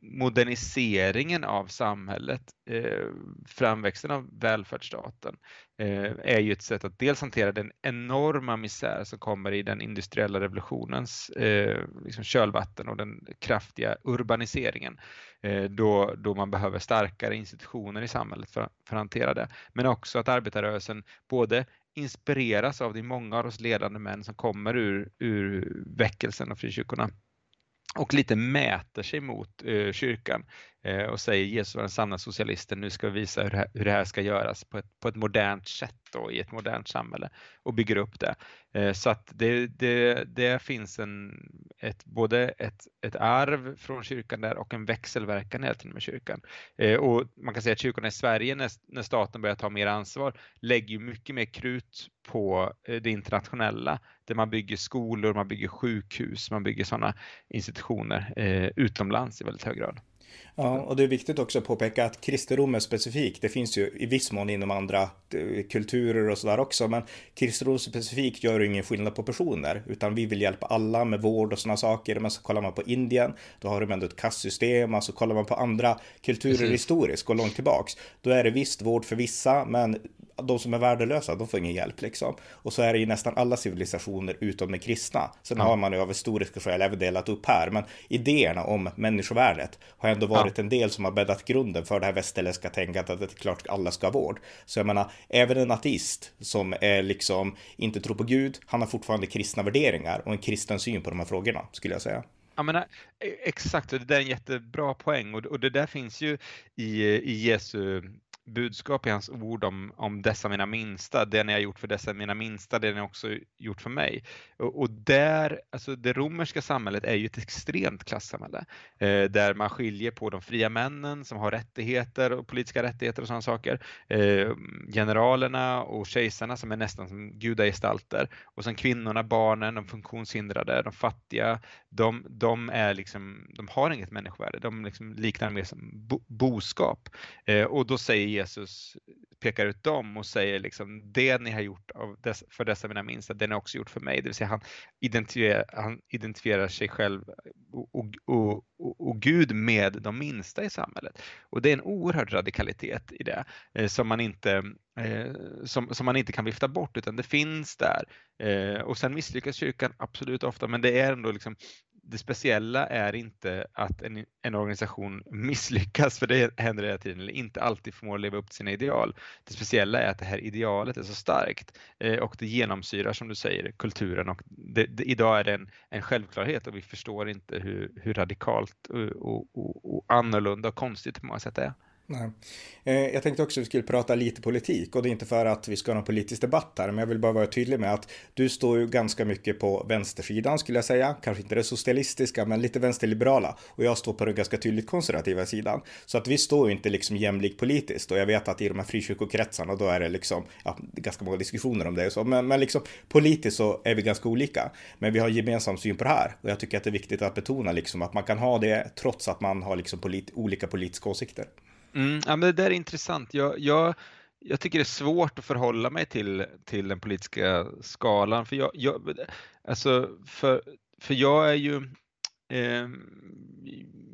moderniseringen av samhället, eh, framväxten av välfärdsstaten, eh, är ju ett sätt att dels hantera den enorma misär som kommer i den industriella revolutionens eh, liksom kölvatten och den kraftiga urbaniseringen, eh, då, då man behöver starkare institutioner i samhället för, för att hantera det. Men också att arbetarrörelsen både inspireras av de många av oss ledande män som kommer ur, ur väckelsen och frikyrkorna och lite mäter sig mot eh, kyrkan. Eh, och säger Jesus var den sanna socialisten, nu ska vi visa hur det, här, hur det här ska göras på ett, på ett modernt sätt då, i ett modernt samhälle och bygger upp det. Eh, så att det, det, det finns en, ett, både ett, ett arv från kyrkan där och en växelverkan hela tiden med kyrkan. Eh, och man kan säga att kyrkorna i Sverige när, när staten börjar ta mer ansvar lägger mycket mer krut på eh, det internationella där man bygger skolor, man bygger sjukhus, man bygger sådana institutioner eh, utomlands i väldigt hög grad. Ja, och det är viktigt också att påpeka att kristendomen specifikt, det finns ju i viss mån inom andra eh, kulturer och sådär också, men kristendom specifikt gör ingen skillnad på personer, utan vi vill hjälpa alla med vård och sådana saker. Men så kollar man på Indien, då har de ändå ett kastsystem, alltså kollar man på andra kulturer Precis. historiskt, går långt tillbaks, då är det visst vård för vissa, men de som är värdelösa, de får ingen hjälp liksom. Och så är det i nästan alla civilisationer utom de kristna. Sen ja. har man ju av historiska skäl även delat upp här, men idéerna om människovärdet har ändå varit ja. en del som har bäddat grunden för det här västerländska tänkandet att det är klart alla ska ha vård. Så jag menar, även en ateist som är liksom inte tror på Gud, han har fortfarande kristna värderingar och en kristen syn på de här frågorna, skulle jag säga. Jag menar, e-, exakt, och det där är en jättebra poäng och, och det där finns ju i, i Jesu budskap i hans ord om, om dessa mina minsta, det ni har gjort för dessa mina minsta, det ni också gjort för mig. Och, och där, alltså det romerska samhället är ju ett extremt klassamhälle eh, där man skiljer på de fria männen som har rättigheter och politiska rättigheter och sådana saker, eh, generalerna och kejsarna som är nästan som gudagestalter och sen kvinnorna, barnen, de funktionshindrade, de fattiga, de, de är liksom, de har inget människovärde, de liksom liknar mer som bo, boskap. Eh, och då säger Jesus pekar ut dem och säger liksom det ni har gjort dess, för dessa mina minsta, det ni också gjort för mig. Det vill säga han identifierar, han identifierar sig själv och, och, och, och, Gud med de minsta i samhället. Och det är en oerhörd radikalitet i det eh, som, man inte, eh, som, som man inte kan vifta bort utan det finns där. Eh, och sen misslyckas kyrkan absolut ofta men det är ändå liksom det speciella är inte att en, en, organisation misslyckas, för det händer hela tiden, eller inte alltid förmår leva upp till sina ideal. Det speciella är att det här idealet är så starkt eh, och det genomsyrar, som du säger, kulturen och det, det, idag är det en, en, självklarhet och vi förstår inte hur, hur radikalt och, och, och, och annorlunda och konstigt på många sätt det är. Nej. Eh, jag tänkte också att vi skulle prata lite politik och det är inte för att vi ska ha någon politisk debatt här, men jag vill bara vara tydlig med att du står ju ganska mycket på vänstersidan skulle jag säga, kanske inte det socialistiska, men lite vänsterliberala och jag står på den ganska tydligt konservativa sidan. Så att vi står ju inte liksom jämlikt politiskt och jag vet att i de här frikyrkokretsarna då är det liksom, ja, ganska många diskussioner om det och så, men, men liksom politiskt så är vi ganska olika. Men vi har gemensam syn på det här och jag tycker att det är viktigt att betona liksom att man kan ha det trots att man har liksom polit olika politiska åsikter. Mm, ja, men det där är intressant. Jag, jag, jag tycker det är svårt att förhålla mig till, till den politiska skalan. För jag, jag, alltså för, för jag är ju eh,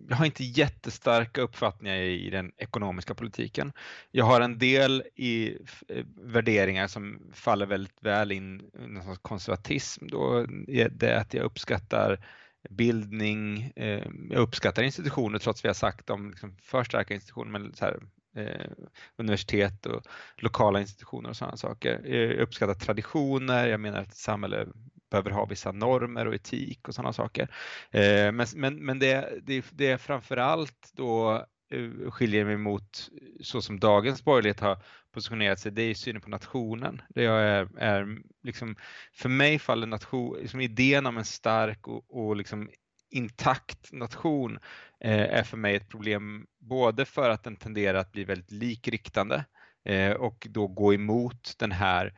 jag har inte jättestarka uppfattningar i den ekonomiska politiken. Jag har en del i eh, värderingar som faller väldigt väl in i konservatism. Då det är att jag uppskattar bildning. Eh, jag uppskattar institutioner trots att vi har sagt om liksom för starka institutioner, men så här, eh, universitet och lokala institutioner och sådana saker. Eh, jag uppskattar traditioner, jag menar att ett samhälle behöver ha vissa normer och etik och sådana saker. Eh, men, men, men det, det, det är framförallt då eh, skiljer mig mot så som dagens borgerlighet har positionerat sig, det är synen på nationen. Det är, är liksom, för mig faller nation, liksom idén om en stark och, och liksom intakt nation eh, är för mig ett problem både för att den tenderar att bli väldigt likriktande eh, och då gå emot den här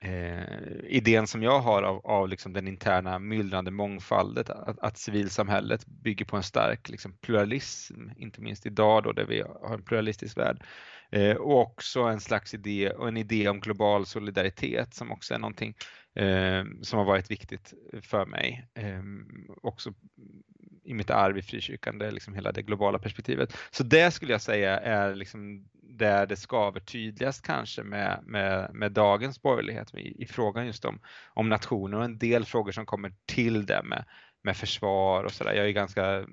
eh, idén som jag har av, av liksom den interna myllrande mångfalden, att, att civilsamhället bygger på en stark liksom, pluralism, inte minst idag då där vi har en pluralistisk värld. Eh, och också en slags idé och en idé om global solidaritet som också är någonting eh, som har varit viktigt för mig. Eh, också i mitt arv i frikyrkan, det är liksom hela det globala perspektivet. Så det skulle jag säga är liksom där det skaver tydligast kanske med, med, med dagens borgerlighet i, i, frågan just om, om nationer och en del frågor som kommer till det med, med försvar och sådär. Jag är ganska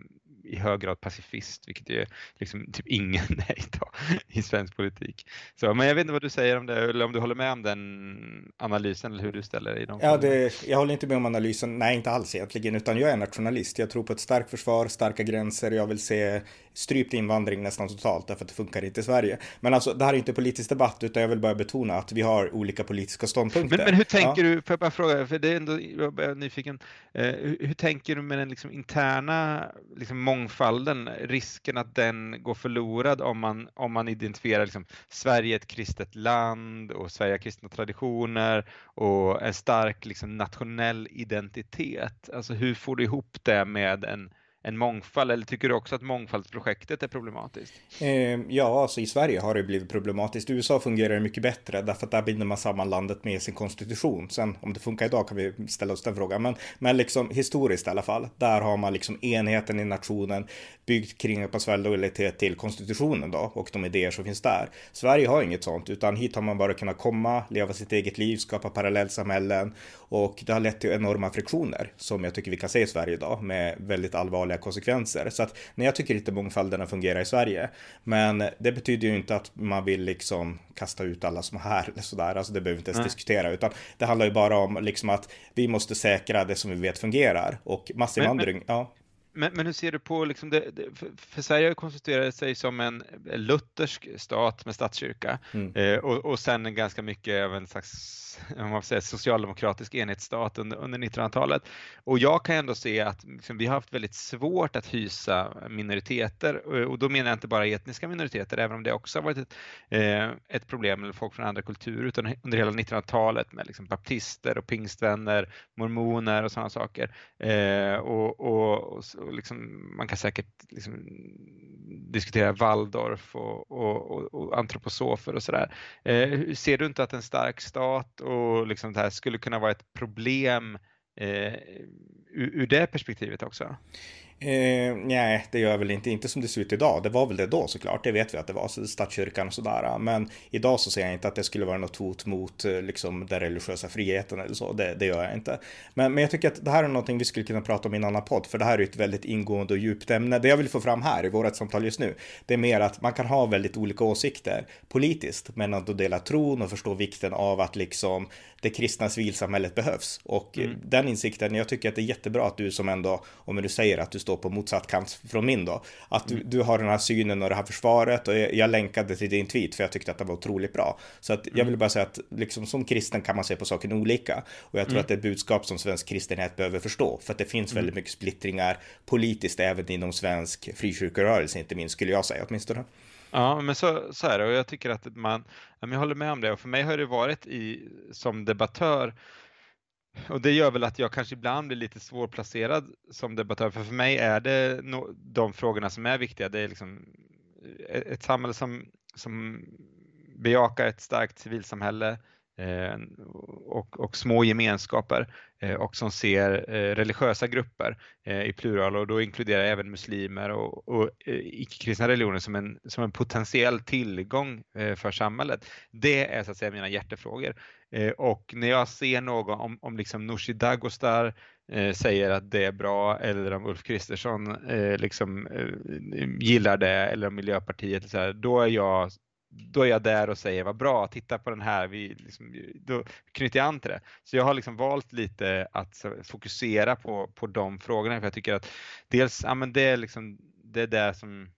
i hög grad pacifist, vilket är liksom typ ingen är idag i svensk politik. Så, men jag vet inte vad du säger om det, eller om du håller med om den analysen eller hur du ställer dig Ja, det, jag håller inte med om analysen, nej inte alls egentligen, utan jag är nationalist. Jag tror på ett starkt försvar, starka gränser, jag vill se strypt invandring nästan totalt därför att det funkar inte i Sverige. Men alltså det här är inte politisk debatt utan jag vill bara betona att vi har olika politiska ståndpunkter. Men, men hur tänker ja. du, får jag bara fråga, för det är ändå, jag är nyfiken, eh, hur, hur, tänker du med den liksom interna liksom mångfalden, risken att den går förlorad om man, om man identifierar liksom, Sverige ett kristet land och Sverige har kristna traditioner och en stark liksom, nationell identitet. Alltså hur får du ihop det med en en mångfald eller tycker du också att mångfaldsprojektet är problematiskt? Eh, ja, alltså i Sverige har det blivit problematiskt. I USA fungerar det mycket bättre därför att där binder man samman landet med sin konstitution. Sen om det funkar idag kan vi ställa oss den frågan, men, men liksom historiskt i alla fall. Där har man liksom enheten i nationen byggt kring att man lojalitet till konstitutionen då och de idéer som finns där. Sverige har inget sånt, utan hit har man bara kunnat komma, leva sitt eget liv, skapa parallellsamhällen och det har lett till enorma friktioner som jag tycker vi kan se i Sverige idag med väldigt allvarliga konsekvenser. Så att när jag tycker inte mångfalden fungerar i Sverige. Men det betyder ju inte att man vill liksom kasta ut alla som är här eller sådär. Alltså det behöver vi inte ens Nej. diskutera utan det handlar ju bara om liksom att vi måste säkra det som vi vet fungerar och massinvandring. Men, men, ja. Men, men hur ser du på, liksom det, det, för Sverige konstituerade sig som en luthersk stat med statskyrka mm. eh, och, och sen ganska mycket av en slags man säger, socialdemokratisk enhetsstat under, under 1900-talet. Och jag kan ändå se att liksom, vi har haft väldigt svårt att hysa minoriteter och då menar jag inte bara etniska minoriteter, även om det också har varit ett, eh, ett problem med folk från andra kulturer, utan under hela 1900-talet med liksom, baptister och pingstvänner, mormoner och sådana saker. Eh, och, och, och, och liksom, man kan säkert liksom, diskutera Waldorf och, och, och antroposofer och sådär. Eh, ser du inte att en stark stat och liksom det här skulle kunna vara ett problem eh, ur, ur det perspektivet också? Eh, nej, det gör väl inte, inte som det ser ut idag. Det var väl det då såklart, det vet vi att det var, statskyrkan och sådär. Men idag så ser jag inte att det skulle vara något hot mot eh, liksom den religiösa friheten eller så, det, det gör jag inte. Men, men jag tycker att det här är någonting vi skulle kunna prata om i en annan podd, för det här är ett väldigt ingående och djupt ämne. Det jag vill få fram här i vårt samtal just nu, det är mer att man kan ha väldigt olika åsikter politiskt, men att dela tron och förstå vikten av att liksom det kristna civilsamhället behövs. Och mm. den insikten, jag tycker att det är jättebra att du som ändå, om du säger att du står på motsatt kant från min då. Att du, du har den här synen och det här försvaret och jag, jag länkade till din tweet för jag tyckte att det var otroligt bra. Så att jag vill mm. bara säga att liksom som kristen kan man se på saken olika. Och jag tror mm. att det är ett budskap som svensk kristenhet behöver förstå. För att det finns väldigt mycket splittringar politiskt även inom svensk frikyrkorörelse, inte minst skulle jag säga åtminstone. Ja, men så, så är det och jag tycker att man, jag håller med om det och för mig har det varit i, som debattör och det gör väl att jag kanske ibland blir lite svårplacerad som debattör, för för mig är det no, de frågorna som är viktiga. Det är liksom eh, ett, samhälle som, som bejakar ett starkt civilsamhälle, Eh, och, och, små gemenskaper eh, och som ser eh, religiösa grupper i plural och då inkluderar jag även muslimer och, och icke-kristna religioner som en, som en potentiell tillgång för samhället. Det är så att säga mina hjärtefrågor. Och när jag ser någon, om, om liksom Nooshi Dagostar säger att det är bra eller om Ulf Kristersson liksom gillar det eller om Miljöpartiet, så här, då är jag då är jag där och säger vad bra, titta på den här, vi liksom, då knyter jag an till det. Så jag har liksom valt lite att fokusera på, på de frågorna för jag tycker att dels, ja men det är liksom, det är det som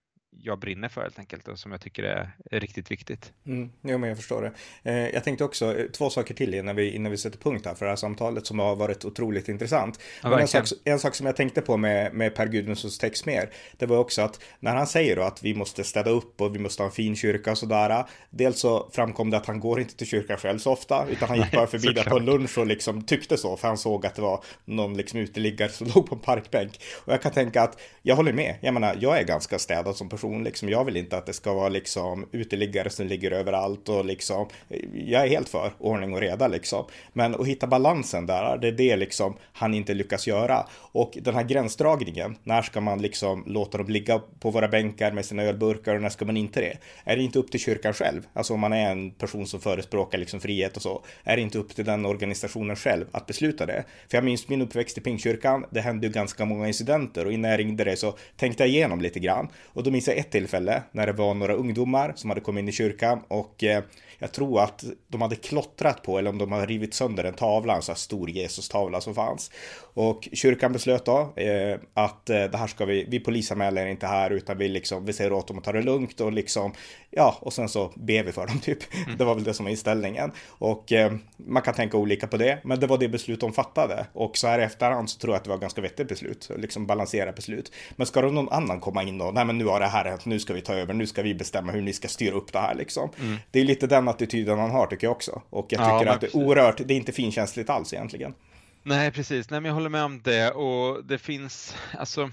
jag brinner för helt enkelt och som jag tycker är, riktigt viktigt. Mm, jo, men jag förstår det. Eh, jag tänkte också eh, två saker till innan vi, innan vi sätter punkt här för det här samtalet som har varit otroligt intressant. Ja, en, sak, en sak som jag tänkte på med, med Per Gudmundssons text mer, det var också att när han säger då att vi måste städa upp och vi måste ha en fin kyrka och sådär. Dels så framkom det att han går inte till kyrkan själv så ofta, utan han gick bara förbi där på lunch och liksom tyckte så, för han såg att det var någon liksom uteliggare som låg på en parkbänk. Och jag kan tänka att jag håller med. Jag menar, jag är ganska städad som person person. Liksom. Jag vill inte att det ska vara liksom uteliggare som ligger överallt och liksom. Jag är helt för ordning och reda liksom. Men att hitta balansen där, det är det liksom han inte lyckas göra. Och den här gränsdragningen, när ska man liksom låta dem ligga på våra bänkar med sina ölburkar och när ska man inte det? Är det inte upp till kyrkan själv? Alltså om man är en person som förespråkar liksom frihet och så, är det inte upp till den organisationen själv att besluta det? För jag minns min uppväxt i Pingstkyrkan, det hände ju ganska många incidenter och innan jag ringde det så tänkte jag igenom lite grann och då minns jag ett tillfälle när det var några ungdomar som hade kommit in i kyrkan och eh, jag tror att de hade klottrat på eller om de hade rivit sönder en tavla, en sån här stor Jesus-tavla som fanns. Och kyrkan beslöt då eh, att eh, det här ska vi, vi polisanmäler inte här utan vi liksom, vi säger åt dem att ta det lugnt och liksom, ja, och sen så ber vi för dem typ. Mm. Det var väl det som var inställningen. Och eh, man kan tänka olika på det, men det var det beslut de fattade. Och så här i efterhand så tror jag att det var ganska vettigt beslut, liksom balansera beslut. Men ska då någon annan komma in och, nej men nu har det här hänt, nu ska vi ta över, nu ska vi bestämma hur ni ska styra upp det här liksom. Mm. Det är lite den attityden han har tycker jag också. Och jag tycker ja, att det är oerhört, det är inte finkänsligt alls egentligen. Nej, precis. Nej, men jag håller med om det och det finns, alltså,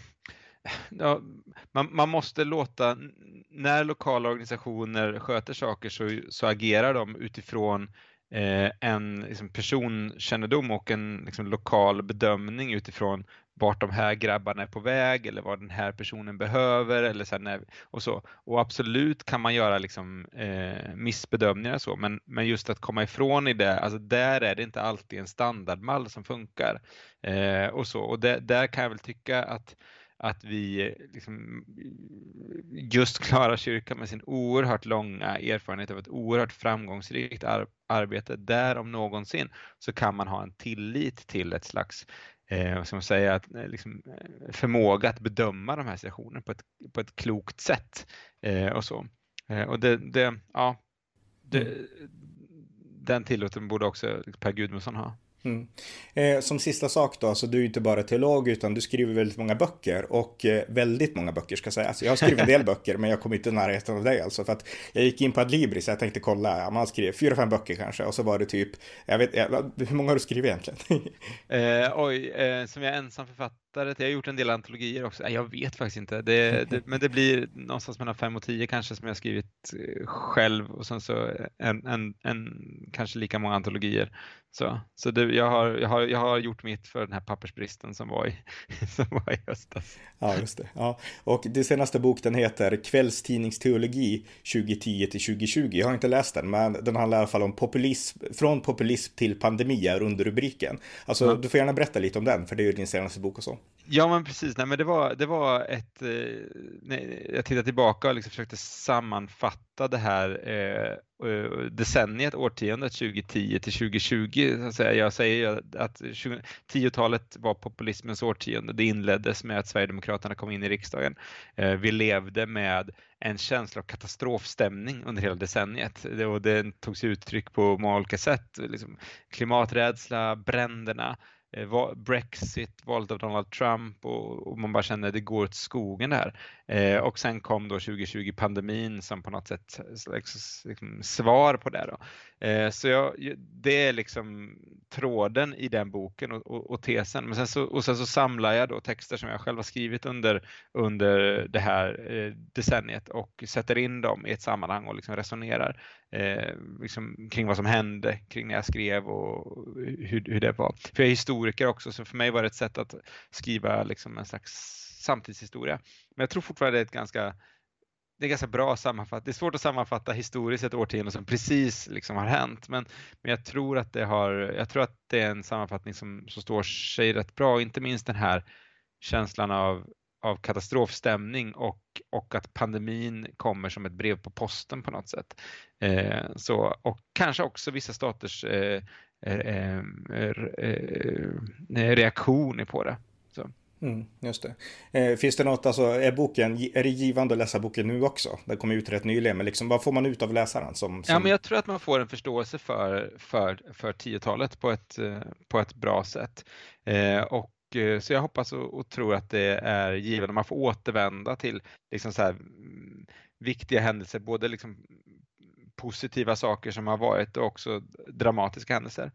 ja, man, man, måste låta, när lokala organisationer sköter saker så, så agerar de utifrån eh, en liksom, personkännedom och en liksom, lokal bedömning utifrån vart de här grabbarna är på väg eller vad den här personen behöver eller så när, och så. Och absolut kan man göra liksom, eh, missbedömningar så, men, men just att komma ifrån i det, alltså där är det inte alltid en standardmall som funkar. Eh, och så. Och det, där kan jag väl tycka att att vi eh, liksom, just Klara kyrkan med sin oerhört långa erfarenhet av ett oerhört framgångsrikt ar arbete, där om någonsin så kan man ha en tillit till ett slags eh, vad ska man säga, att, eh, liksom, eh, förmåga att bedöma de här situationerna på ett, på ett klokt sätt. Eh, och så. Eh, och det, det ja, det, den tillåten borde också Per Gudmundsson ha. Mm. Eh, som sista sak då, alltså du är inte bara teolog utan du skriver väldigt många böcker och eh, väldigt många böcker ska sägas. Alltså, jag har skrivit en del böcker men jag kom inte i närheten av dig alltså för att jag gick in på Adlibris så jag tänkte kolla, ja, man skriver fyra, fem böcker kanske och så var det typ, jag vet, jag, hur många har du skrivit egentligen? eh, oj, eh, som jag är ensam författare författare Jag har gjort en del antologier också. Jag vet faktiskt inte. Det, det, men det blir någonstans mellan fem och tio kanske som jag skrivit eh, själv och sen så en, en, en kanske lika många antologier. Så, så det, jag, har, jag, har, jag har gjort mitt för den här pappersbristen som var i, som var i höstas. Ja, just det. Ja. Och det senaste bok den heter Kvällstidningsteologi 2010 till 2020. Jag har inte läst den, men den handlar i alla fall om populism, från populism till pandemier under rubriken. Alltså, ja. du får gärna berätta lite om den, för det är ju din senaste bok och så. Ja men precis, nej, men det, var, det var ett, eh, nej, jag tittade tillbaka och liksom försökte sammanfatta det här eh, eh decenniet, årtiondet 2010 till 2020. Så att säga. Jag säger att 10-talet var populismens årtionde. Det inleddes med att Sverigedemokraterna kom in i riksdagen. Eh, vi levde med en känsla av katastrofstämning under hela decenniet och det tog sig uttryck på många olika sätt. Liksom klimaträdsla, bränderna, Eh, Brexit, valet av Donald Trump och, och, man bara känner att det går åt skogen där. Eh, och sen kom då 2020 pandemin som på något sätt liksom, liksom, svar på det. Då. Eh, så jag, det är liksom tråden i den boken och, och, och, tesen. Men sen så, och sen så samlar jag då texter som jag själv har skrivit under, under det här eh, decenniet och sätter in dem i ett sammanhang och liksom resonerar eh, liksom kring vad som hände kring när jag skrev och hur, hur det var. För jag är historiker också så för mig var det ett sätt att skriva liksom en slags samtidshistoria. Men jag tror fortfarande det är ett ganska det är ganska bra sammanfattning. Det är svårt att sammanfatta historiskt ett årtionde som precis liksom har hänt, men, men jag tror att det har. Jag tror att det är en sammanfattning som, som står sig rätt bra, inte minst den här känslan av av katastrofstämning och, och att pandemin kommer som ett brev på posten på något sätt. Eh, så, och kanske också vissa staters eh, eh, eh, eh reaktioner på det. Så. Mm, just det. Eh, finns det något, alltså är boken, är det givande att läsa boken nu också? Den kom ut rätt nyligen, men liksom, vad får man ut av läsaren? Som, som... Ja, men jag tror att man får en förståelse för, för, för 10-talet på ett, på ett bra sätt. Eh, och Eh, Eh, så jag hoppas och, och, tror att det är givande. Man får återvända till liksom så här, mm, viktiga händelser, både liksom positiva saker som har varit och också dramatiska händelser.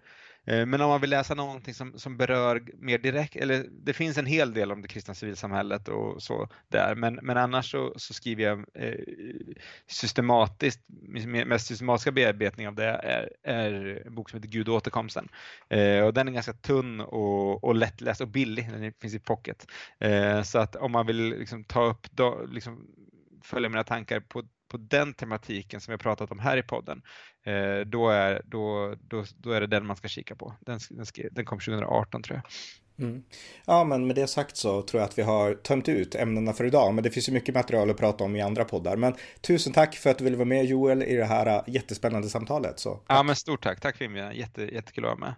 Eh, men om man vill läsa någonting som, som berör mer direkt, eller det finns en hel del om det kristna civilsamhället och så där, men, men annars så, så skriver jag eh, systematiskt, min mest systematiska bearbetning av det är, är en bok som heter Gud och återkomsten. Eh, och den är ganska tunn och, och lättläst och billig, den finns i pocket. Eh, så att om man vill liksom ta upp, då, liksom, följa mina tankar på på den tematiken som vi har pratat om här i podden, eh, då, är, då, då, då är det den man ska kika på. Den, den, den kom 2018 tror jag. Mm. Ja, men med det sagt så tror jag att vi har tömt ut ämnena för idag. Men det finns ju mycket material att prata om i andra poddar. Men tusen tack för att du ville vara med Joel i det här äh, jättespännande samtalet. Så, ja, men stort tack. Tack för inbjudan. Jätte, jättekul att vara med.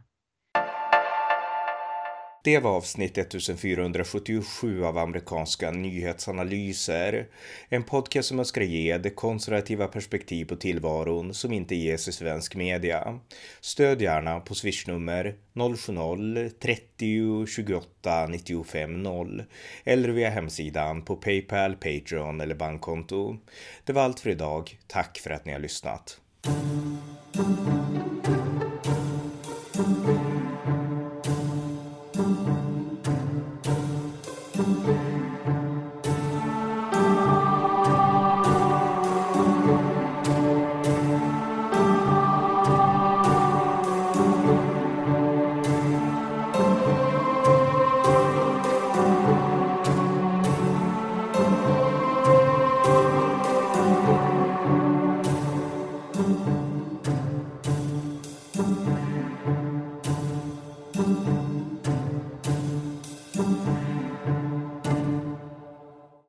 Det var avsnitt 1477 av amerikanska nyhetsanalyser. En podcast som önskar ge det konservativa perspektiv på tillvaron som inte ges i svensk media. Stöd gärna på swishnummer 070-30 28 95 0 eller via hemsidan på Paypal, Patreon eller bankkonto. Det var allt för idag. Tack för att ni har lyssnat.